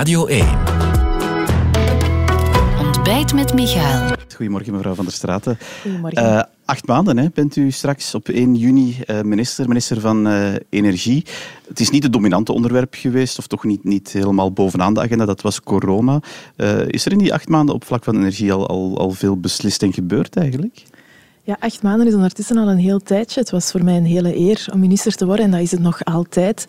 Radio 1. Ontbijt met Michael. Goedemorgen, mevrouw Van der Straten. Goedemorgen. Uh, acht maanden hè, bent u straks op 1 juni uh, minister, minister van uh, Energie. Het is niet het dominante onderwerp geweest, of toch niet, niet helemaal bovenaan de agenda, dat was corona. is er in die acht maanden op vlak van energie al, al, al veel beslist en gebeurd eigenlijk? Ja, acht maanden is ondertussen al een heel tijdje. Het was voor mij een hele eer om minister te worden en dat is het nog altijd.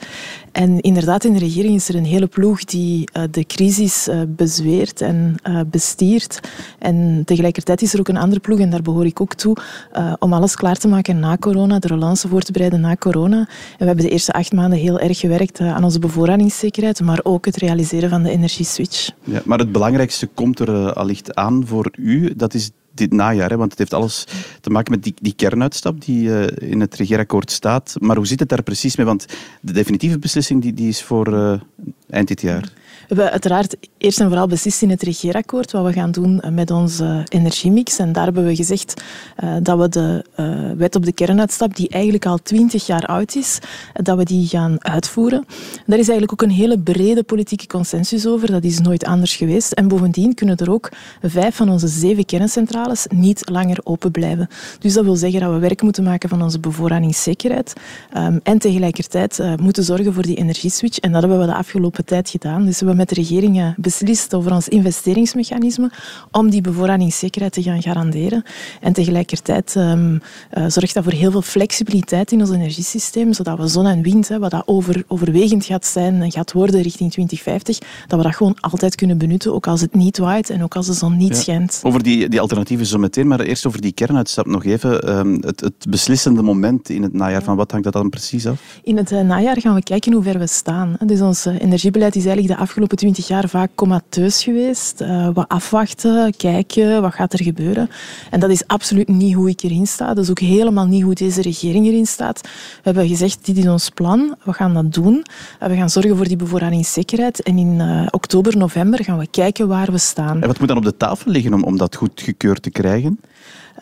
En inderdaad, in de regering is er een hele ploeg die uh, de crisis uh, bezweert en uh, bestiert. En tegelijkertijd is er ook een andere ploeg, en daar behoor ik ook toe, om alles klaar te maken na corona, de relance voor te bereiden na corona. En we hebben de eerste acht maanden heel erg gewerkt aan onze bevoorradingszekerheid, maar ook het realiseren van de energieswitch. Ja, maar het belangrijkste komt er allicht aan voor u. Dat is dit najaar. Hè, want het heeft alles te maken met die, die kernuitstap die uh, in het regeerakkoord staat. Maar hoe zit het daar precies mee? Want de definitieve beslissing die, die is voor uh, eind dit jaar. We hebben uiteraard eerst en vooral beslist in het regeerakkoord wat we gaan doen met onze energiemix. En daar hebben we gezegd uh, dat we de wet op de kernuitstap, die eigenlijk al twintig jaar oud is, dat we die gaan uitvoeren. Daar is eigenlijk ook een hele brede politieke consensus over. Dat is nooit anders geweest. En bovendien kunnen er ook vijf van onze zeven kerncentrales niet langer open blijven. Dus dat wil zeggen dat we werk moeten maken van onze bevoorradingszekerheid um, en tegelijkertijd moeten zorgen voor die energieswitch. En dat hebben we de afgelopen tijd gedaan. Dus hebben met de regering beslist over ons investeringsmechanisme om die bevoorradingszekerheid te gaan garanderen. En tegelijkertijd um, uh, zorgt dat voor heel veel flexibiliteit in ons energiesysteem, zodat we zon en wind, hè, wat dat over, overwegend gaat zijn en gaat worden richting 2050, dat we dat gewoon altijd kunnen benutten, ook als het niet waait en ook als de zon niet ja. schijnt. Over die, die alternatieven zo meteen, maar eerst over die kernuitstap nog even. Um, het, het, beslissende moment in het najaar, van wat hangt dat dan precies af? In het uh, najaar gaan we kijken hoe ver we staan. Dus ons uh, energiebeleid is eigenlijk de afgelopen twintig jaar vaak comateus geweest. Uh, wat afwachten, kijken, wat gaat er gebeuren. En dat is absoluut niet hoe ik erin sta. Dat is ook helemaal niet hoe deze regering erin staat. We hebben gezegd, dit is ons plan, we gaan dat doen. Uh, we gaan zorgen voor die bevoorradingszekerheid. En in uh, oktober, november gaan we kijken waar we staan. En wat moet dan op de tafel liggen om, om dat goed gekeurd te krijgen?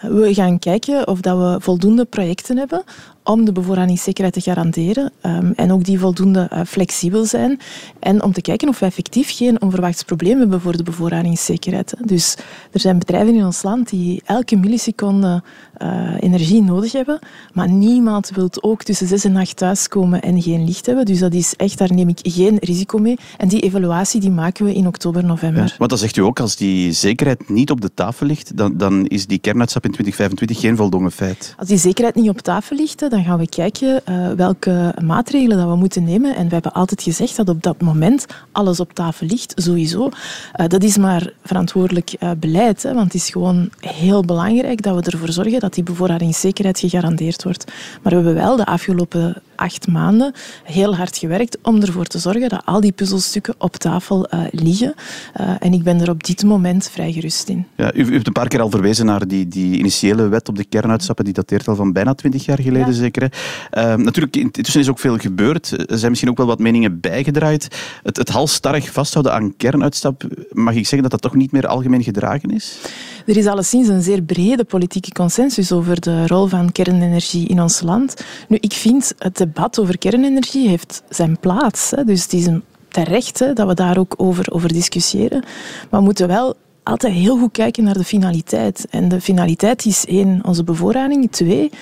We gaan kijken of dat we voldoende projecten hebben om de bevoorradingszekerheid te garanderen um, en ook die voldoende uh, flexibel zijn en om te kijken of we effectief geen onverwachts probleem hebben voor de bevoorradingszekerheid. Dus er zijn bedrijven in ons land die elke milliseconde uh, energie nodig hebben, maar niemand wil ook tussen zes en acht thuiskomen en geen licht hebben. Dus dat is echt, daar neem ik geen risico mee. En die evaluatie die maken we in oktober, november. Ja, want dan zegt u ook, als die zekerheid niet op de tafel ligt, dan, dan is die kernuitstap in 2025 geen voldongen feit. Als die zekerheid niet op tafel ligt, dan gaan we kijken uh, welke maatregelen dat we moeten nemen. En we hebben altijd gezegd dat op dat moment alles op tafel ligt, sowieso. Uh, dat is maar verantwoordelijk uh, beleid, hè, want het is gewoon heel belangrijk dat we ervoor zorgen dat die bevoorradingszekerheid gegarandeerd wordt. Maar we hebben wel de afgelopen acht maanden heel hard gewerkt om ervoor te zorgen dat al die puzzelstukken op tafel uh, liggen. Uh, en ik ben er op dit moment vrij gerust in. Ja, u, u hebt een paar keer al verwezen naar die, die initiële wet op de kernuitstappen. Die dateert al van bijna twintig jaar geleden, ja. zeker. Uh, natuurlijk, intussen is ook veel gebeurd. Er zijn misschien ook wel wat meningen bijgedraaid. Het, het halstarrig vasthouden aan kernuitstap, mag ik zeggen dat dat toch niet meer algemeen gedragen is? Er is alleszins een zeer brede politieke consensus over de rol van kernenergie in ons land. Nu, ik vind het debat over kernenergie heeft zijn plaats. Hè. Dus het is een terecht hè, dat we daar ook over, over discussiëren. Maar we moeten wel altijd heel goed kijken naar de finaliteit. En de finaliteit is één, onze bevoorrading. Twee, 100%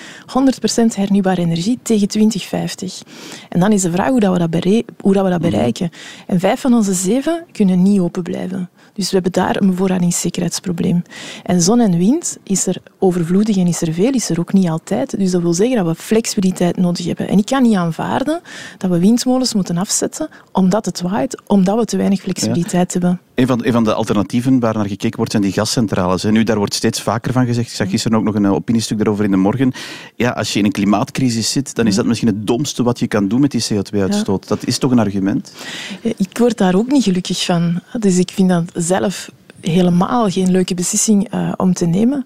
hernieuwbare energie tegen 2050. En dan is de vraag hoe, dat we, dat hoe dat we dat bereiken. En vijf van onze zeven kunnen niet open blijven. Dus we hebben daar een bevoorradingszekerheidsprobleem. En zon en wind is er overvloedig en is er veel, is er ook niet altijd. Dus dat wil zeggen dat we flexibiliteit nodig hebben. En ik kan niet aanvaarden dat we windmolens moeten afzetten omdat het waait, omdat we te weinig flexibiliteit ja. hebben. Een van, een van de alternatieven waar naar gekeken wordt zijn die gascentrales. Nu, daar wordt steeds vaker van gezegd. Ik zag gisteren ook nog een opiniestuk daarover in de morgen. Ja, als je in een klimaatcrisis zit, dan is dat misschien het domste wat je kan doen met die CO2-uitstoot. Ja. Dat is toch een argument? Ik word daar ook niet gelukkig van. Dus ik vind dat zelf helemaal geen leuke beslissing uh, om te nemen.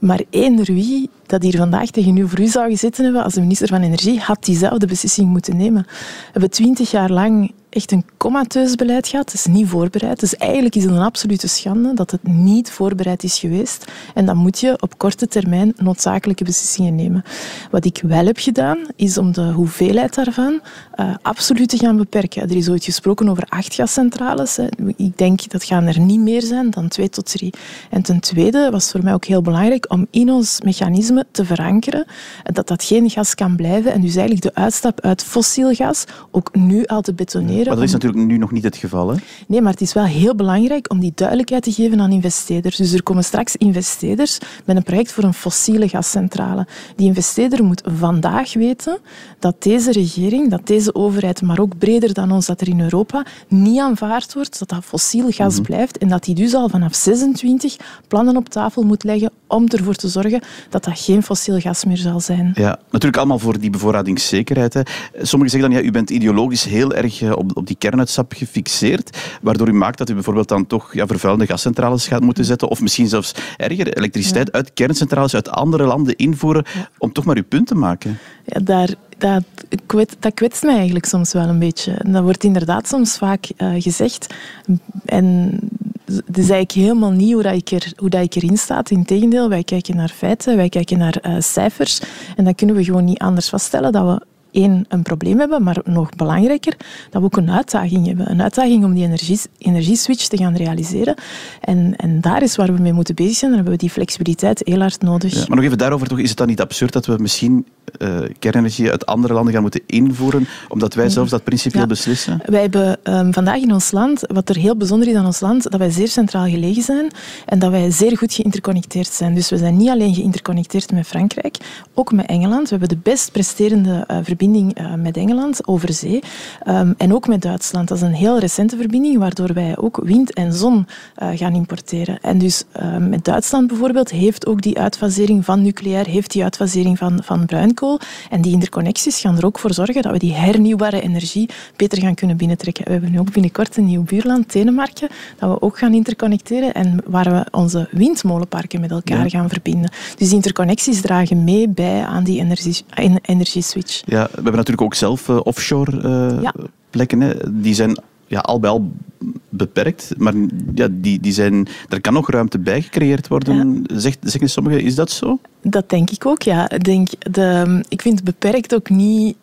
Maar eender wie dat hier vandaag tegen u voor u zou gezeten hebben als de minister van Energie, had diezelfde beslissing moeten nemen. We hebben twintig jaar lang echt een comateus beleid gehad. Het is niet voorbereid. Dus eigenlijk is het een absolute schande dat het niet voorbereid is geweest. En dan moet je op korte termijn noodzakelijke beslissingen nemen. Wat ik wel heb gedaan, is om de hoeveelheid daarvan uh, absoluut te gaan beperken. Er is ooit gesproken over acht gascentrales. Ik denk dat gaan er niet meer zijn dan twee tot drie. En ten tweede was voor mij ook heel belangrijk om in ons mechanisme te verankeren dat dat geen gas kan blijven en dus eigenlijk de uitstap uit fossiel gas ook nu al te betoneren. Maar dat is natuurlijk nu nog niet het geval. Hè? Nee, maar het is wel heel belangrijk om die duidelijkheid te geven aan investeerders. Dus er komen straks investeerders met een project voor een fossiele gascentrale. Die investeerder moet vandaag weten dat deze regering, dat deze overheid, maar ook breder dan ons, dat er in Europa niet aanvaard wordt dat dat fossiel gas mhm. blijft en dat die dus al vanaf 26 plannen op tafel moet leggen om ervoor te zorgen dat dat geen fossiel gas meer zal zijn. Ja, natuurlijk allemaal voor die bevoorradingszekerheid. Hè. Sommigen zeggen dan, ja, u bent ideologisch heel erg eh, op, op die kernuitstap gefixeerd, waardoor u maakt dat u bijvoorbeeld dan toch ja, vervuilende gascentrales gaat moeten zetten, of misschien zelfs erger, elektriciteit uit kerncentrales uit andere landen invoeren, om toch maar uw punt te maken. Ja, daar, dat, dat kwetst mij eigenlijk soms wel een beetje. dat wordt inderdaad soms vaak uh, gezegd. En het is eigenlijk helemaal niet hoe, dat ik, er, hoe dat ik erin sta. Integendeel, wij kijken naar feiten, wij kijken naar uh, cijfers. En dan kunnen we gewoon niet anders vaststellen dat we één, een probleem hebben, maar nog belangrijker, dat we ook een uitdaging hebben. Een uitdaging om die energie, energieswitch te gaan realiseren. En, en daar is waar we mee moeten bezig zijn. Dan hebben we die flexibiliteit heel hard nodig. Ja, maar nog even daarover, toch, is het dan niet absurd dat we misschien uh, kernenergie uit andere landen gaan moeten invoeren, omdat wij zelfs dat principieel beslissen? Wij hebben um, vandaag in ons land, wat er heel bijzonder is aan ons land, dat wij zeer centraal gelegen zijn en dat wij zeer goed geïnterconnecteerd zijn. Dus we zijn niet alleen geïnterconnecteerd met Frankrijk, ook met Engeland. We hebben de best presterende uh, verbinding verbinding uh, met Engeland over zee. Um, en ook met Duitsland. Dat is een heel recente verbinding, waardoor wij ook wind en zon uh, gaan importeren. En dus uh, met Duitsland bijvoorbeeld heeft ook die uitfasering van nucleair, heeft die uitfasering van, van bruinkool. En die interconnecties gaan er ook voor zorgen dat we die hernieuwbare energie beter gaan kunnen binnentrekken. We hebben nu ook binnenkort een nieuw buurland, Denemarken, dat we ook gaan interconnecteren en waar we onze windmolenparken met elkaar gaan verbinden. Dus die interconnecties dragen mee bij aan die energie, energieswitch. Ja, we hebben natuurlijk ook zelf uh, offshore uh, plekken. Hè. Die zijn ja, al bij al beperkt, maar ja, die, die zijn, er kan nog ruimte bij gecreëerd worden. Ja. Zegt, zeggen sommigen, is dat zo? Dat denk ik ook, ja. Ik, denk de, ik vind beperkt ook niet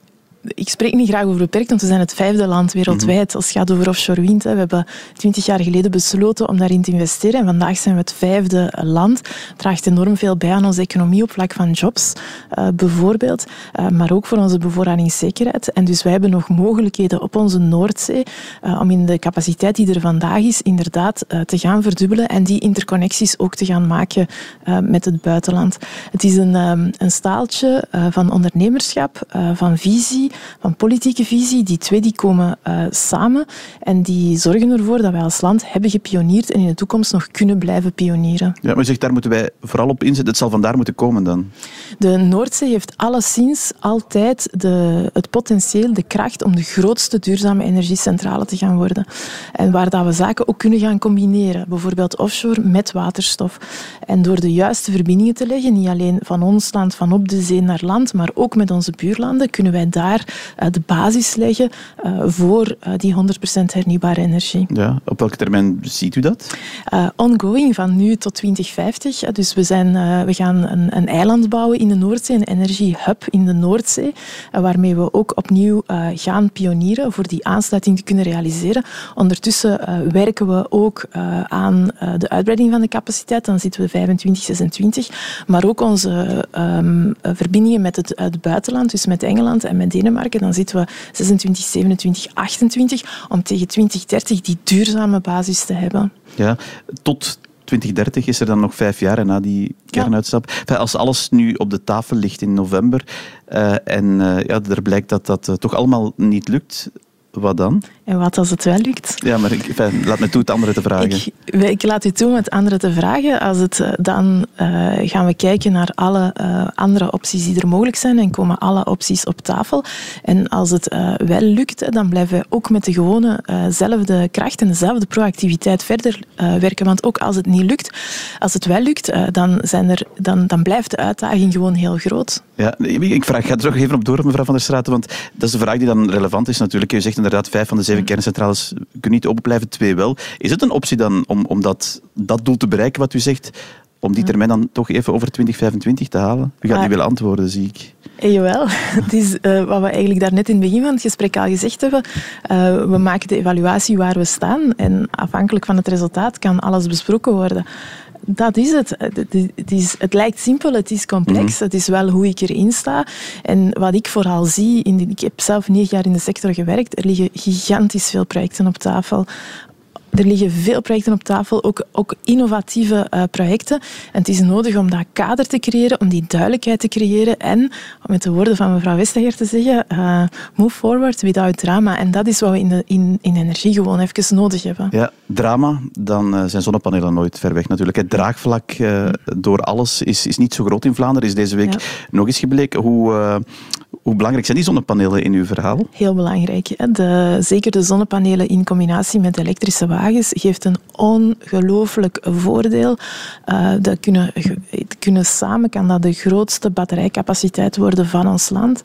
ik spreek niet graag over beperkt, want we zijn het vijfde land wereldwijd mhm. als het gaat over offshore wind. We hebben twintig jaar geleden besloten om daarin te investeren en vandaag zijn we het vijfde land. Het draagt enorm veel bij aan onze economie op vlak van jobs, uh, bijvoorbeeld, uh, maar ook voor onze bevoorradingszekerheid. En dus wij hebben nog mogelijkheden op onze Noordzee uh, om in de capaciteit die er vandaag is, inderdaad te gaan verdubbelen en die interconnecties ook te gaan maken met het buitenland. Het is een, um, een staaltje van ondernemerschap, van visie, van politieke visie. Die twee die komen uh, samen en die zorgen ervoor dat wij als land hebben gepioneerd en in de toekomst nog kunnen blijven pionieren. Ja, maar zegt, daar moeten wij vooral op inzetten. Het zal vandaar moeten komen dan? De Noordzee heeft alleszins altijd de, het potentieel, de kracht om de grootste duurzame energiecentrale te gaan worden. En waar dat we zaken ook kunnen gaan combineren. Bijvoorbeeld offshore met waterstof. En door de juiste verbindingen te leggen, niet alleen van ons land, van op de zee naar land, maar ook met onze buurlanden, kunnen wij daar uh, de basis leggen uh, voor uh, die 100% hernieuwbare energie. Ja, op welke termijn ziet u dat? ongoing, van nu tot 2050. dus we, zijn, we gaan een, een, eiland bouwen in de Noordzee, een energiehub in de Noordzee, waarmee we ook opnieuw gaan pionieren voor die aansluiting te kunnen realiseren. Ondertussen werken we ook aan de uitbreiding van de capaciteit. Dan zitten we 25, 26. Maar ook onze um, verbindingen met het, het buitenland, dus met Engeland en met Denemarken dan zitten we 26, 27, 28 om tegen 2030 die duurzame basis te hebben. Ja, tot 2030 is er dan nog vijf jaar na die kernuitstap. als alles nu op de tafel ligt in november uh, en uh, ja, er blijkt dat dat uh, toch allemaal niet lukt, wat dan? En wat als het wel lukt? Ja, maar ik, laat me toe het andere te vragen. Ik, ik, laat u toe om het andere te vragen. Als het, eh, dan uh, gaan we kijken naar alle uh, andere opties die er mogelijk zijn en komen alle opties op tafel. En als het uh, wel lukt, dan blijven we ook met de gewone zelfde kracht en dezelfde proactiviteit verder werken. Want ook als het niet lukt, als het wel lukt, dan, zijn er, dan, dan blijft de uitdaging gewoon heel groot. Ja, ik vraag, ga er toch even op door, mevrouw Van der Straten, want dat is de vraag die dan relevant is natuurlijk. U zegt inderdaad, vijf van de zeven kerncentrales kunnen niet open blijven, twee wel. Is het een optie dan om, om dat, dat doel te bereiken wat u zegt, om die termijn dan toch even over 2025 te halen? U gaat niet willen antwoorden, zie ik. Eh, jawel, het is uh, wat we eigenlijk daarnet in het begin van het gesprek al gezegd hebben. Uh, we maken de evaluatie waar we staan en afhankelijk van het resultaat kan alles besproken worden. Dat is het. Het, is, het lijkt simpel, het is complex. Mhm. Het is wel hoe ik erin sta. En wat ik vooral zie, in ik heb zelf negen jaar in de sector gewerkt, er liggen gigantisch veel projecten op tafel. Er liggen veel projecten op tafel, ook, ook innovatieve uh, projecten. En het is nodig om dat kader te creëren, om die duidelijkheid te creëren en, om met de woorden van mevrouw Westager te zeggen, uh, move forward without drama. En dat is wat we in, de, in, in energie gewoon even nodig hebben. Ja, drama, dan uh, zijn zonnepanelen nooit ver weg natuurlijk. Het draagvlak door alles is, is niet zo groot in Vlaanderen, is deze week nog eens gebleken. Hoe, hoe belangrijk zijn die zonnepanelen in uw verhaal? Heel belangrijk. De, zeker de zonnepanelen in combinatie met elektrische geeft een ongelooflijk voordeel. Uh, dat kunnen, kunnen samen kan dat de grootste batterijcapaciteit worden van ons land.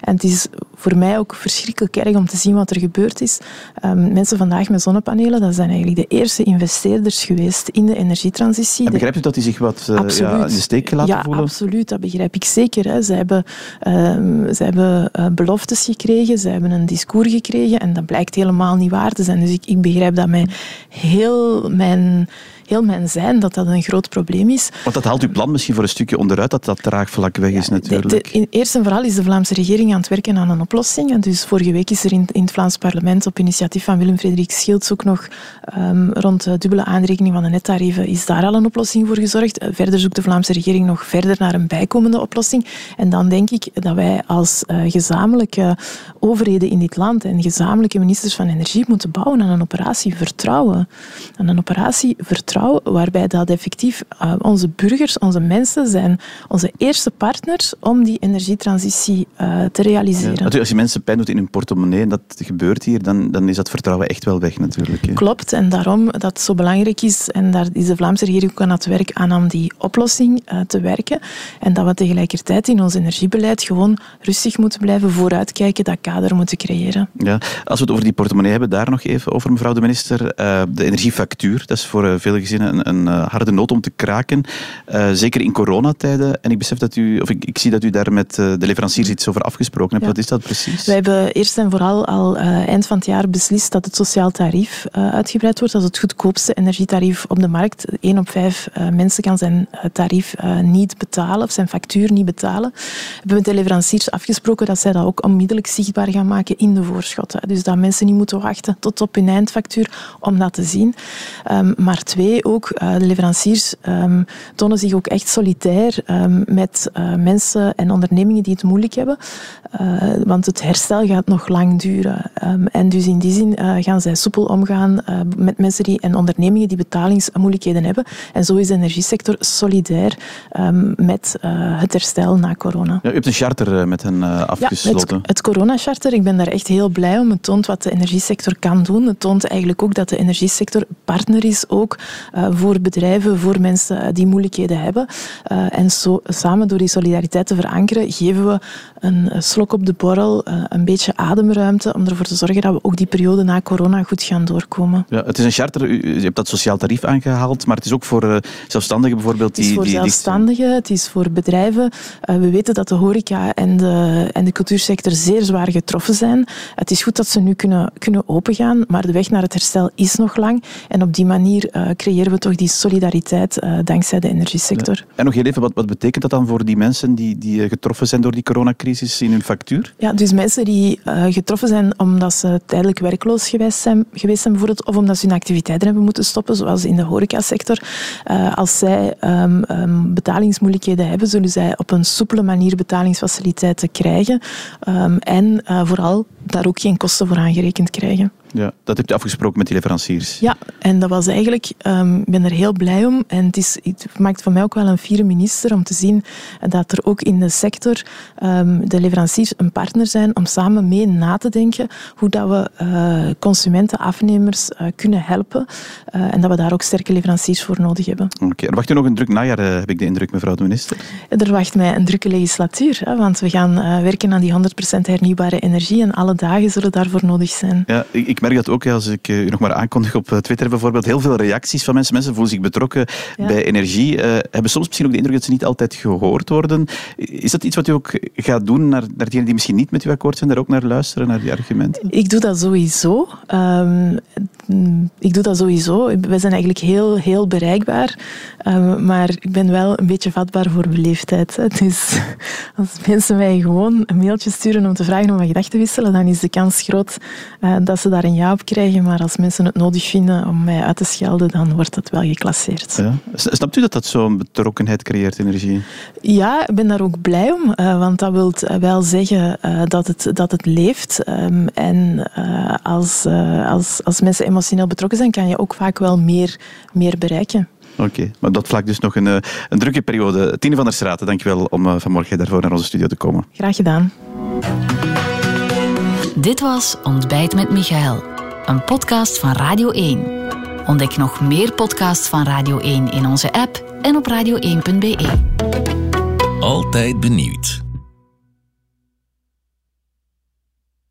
En het is voor mij ook verschrikkelijk erg om te zien wat er gebeurd is. Um, mensen vandaag met zonnepanelen, dat zijn eigenlijk de eerste investeerders geweest in de energietransitie. En begrijpt u dat die zich wat uh, ja, in de steek laten ja, voelen? Ja, absoluut. Dat begrijp ik zeker. Hè. Ze hebben, um, ze hebben uh, beloftes gekregen, ze hebben een discours gekregen en dat blijkt helemaal niet waar te zijn. Dus ik, ik begrijp dat mijn, heel mijn heel mijn zijn dat dat een groot probleem is. Want dat haalt uw plan misschien voor een stukje onderuit, dat dat draagvlak weg is natuurlijk. in, eerst en vooral is de Vlaamse regering aan het werken aan een oplossing. En dus vorige week is er in, in het Vlaams parlement op initiatief van Willem-Frederik Schields ook nog um, rond de dubbele aanrekening van de nettarieven is daar al een oplossing voor gezorgd. Eh, verder zoekt de Vlaamse regering nog verder naar een bijkomende oplossing. En dan denk ik dat wij als uh, gezamenlijke overheden in dit land en gezamenlijke ministers van Energie moeten bouwen aan een operatie vertrouwen. Aan een operatie vertrouwen waarbij dat effectief uh, onze burgers, onze mensen zijn onze eerste partners om die energietransitie uh, te realiseren. Ja, als je mensen pijn doet in hun portemonnee, en dat gebeurt hier, dan, dan is dat vertrouwen echt wel weg natuurlijk. Hè. Klopt, en daarom dat het zo belangrijk is, en daar is de Vlaamse regering ook aan het werk aan om die oplossing uh, te werken, en dat we tegelijkertijd in ons energiebeleid gewoon rustig moeten blijven vooruitkijken, dat kader moeten creëren. Ja, als we het over die portemonnee hebben, daar nog even over, mevrouw de minister. de energiefactuur, dat is voor veel een, een uh, harde noot om te kraken. Uh, zeker in coronatijden. En ik besef dat u, of ik, ik zie dat u daar met uh, de leveranciers iets over afgesproken hebt. Ja. Wat is dat precies? Wij hebben eerst en vooral al eind van het jaar beslist dat het sociaal tarief uitgebreid wordt. Dat is het goedkoopste energietarief op de markt. Eén op vijf mensen kan zijn tarief niet betalen, of zijn factuur niet betalen. We hebben met de leveranciers afgesproken dat zij dat ook onmiddellijk zichtbaar gaan maken in de voorschotten. Dus dat mensen niet moeten wachten tot op hun eindfactuur om dat te zien. Um, maar twee, ook, uh, de leveranciers um, tonen zich ook echt solitair um, met uh, mensen en ondernemingen die het moeilijk hebben. Uh, want het herstel gaat nog lang duren. Um, en dus in die zin gaan zij soepel omgaan met mensen die, en ondernemingen die betalingsmoeilijkheden hebben. En zo is de energiesector solidair met het herstel na corona. Ja, u hebt een charter met hen afgesloten. Ja, het, het corona-charter, ik ben daar echt heel blij om. Het toont wat de energiesector kan doen. Het toont eigenlijk ook dat de energiesector partner is ook voor bedrijven, voor mensen die moeilijkheden hebben. En zo, samen door die solidariteit te verankeren, geven we een slok op de borrel, een beetje ademruimte om ervoor te zorgen dat we ook die periode na corona goed gaan doorkomen. Ja, het is een charter, u, hebt dat sociaal tarief aangehaald, maar het is ook voor zelfstandigen bijvoorbeeld? Die, het is voor die, zelfstandigen, het is voor bedrijven. we weten dat de horeca en de, en de cultuursector zeer zwaar getroffen zijn. Het is goed dat ze nu kunnen, kunnen opengaan, maar de weg naar het herstel is nog lang. En op die manier creëren creëren we toch die solidariteit uh, dankzij de energiesector. Ja. En nog heel even, wat, wat betekent dat dan voor die mensen die, die eh, getroffen zijn door die coronacrisis in hun factuur? Ja, dus mensen die getroffen zijn omdat ze tijdelijk werkloos geweest zijn, geweest zijn bijvoorbeeld, of omdat ze hun activiteiten hebben moeten stoppen, zoals in de horecasector. Uh, als zij um, um, betalingsmoeilijkheden hebben, zullen zij op een soepele manier betalingsfaciliteiten krijgen. Um, en vooral daar ook geen kosten voor aangerekend krijgen. Ja, dat heb je afgesproken met die leveranciers. Ja, en dat was eigenlijk, um, ik ben er heel blij om. En het, is, het maakt van mij ook wel een fiere minister om te zien dat er ook in de sector um, de leveranciers een partner zijn om samen mee na te denken hoe dat we uh, consumenten, afnemers uh, kunnen helpen. Uh, en dat we daar ook sterke leveranciers voor nodig hebben. Oké, okay. er wacht u nog een druk najaar, heb ik de indruk, mevrouw de minister? Er wacht mij een drukke legislatuur, hè, want we gaan werken aan die 100% hernieuwbare energie en alle dagen zullen daarvoor nodig zijn. Ja, ik, ik merk dat ook als ik u nog maar aankondig op Twitter bijvoorbeeld. Heel veel reacties van mensen. Mensen voelen zich betrokken ja. bij energie. Uh, hebben soms misschien ook de indruk dat ze niet altijd gehoord worden. Is dat iets wat u ook gaat doen naar, naar diegenen die misschien niet met u akkoord zijn, daar ook naar luisteren, naar die argumenten? Ik doe dat sowieso. Um, ik doe dat sowieso. We zijn eigenlijk heel, heel bereikbaar. Um, maar ik ben wel een beetje vatbaar voor beleefdheid. Hè. Dus als mensen mij gewoon een mailtje sturen om te vragen om een gedachten te wisselen, dan is de kans groot uh, dat ze daar een ja op krijgen. Maar als mensen het nodig vinden om mij uit te schelden, dan wordt dat wel geclasseerd. Ja. Snapt u dat dat zo'n betrokkenheid creëert, energie? Ja, ik ben daar ook blij om. Uh, want dat wil wel zeggen uh, dat, het, dat het leeft. Um, en als, als, als mensen emotioneel betrokken zijn, kan je ook vaak wel meer, meer bereiken. Oké, okay, maar dat vlak dus nog een, een drukke periode. Tine van der Straten, dankjewel om vanmorgen daarvoor naar onze studio te komen. Graag gedaan. Dit was Ontbijt met Michael, een podcast van Radio 1. Ontdek nog meer podcasts van Radio 1 in onze app en op radio1.be. Altijd benieuwd.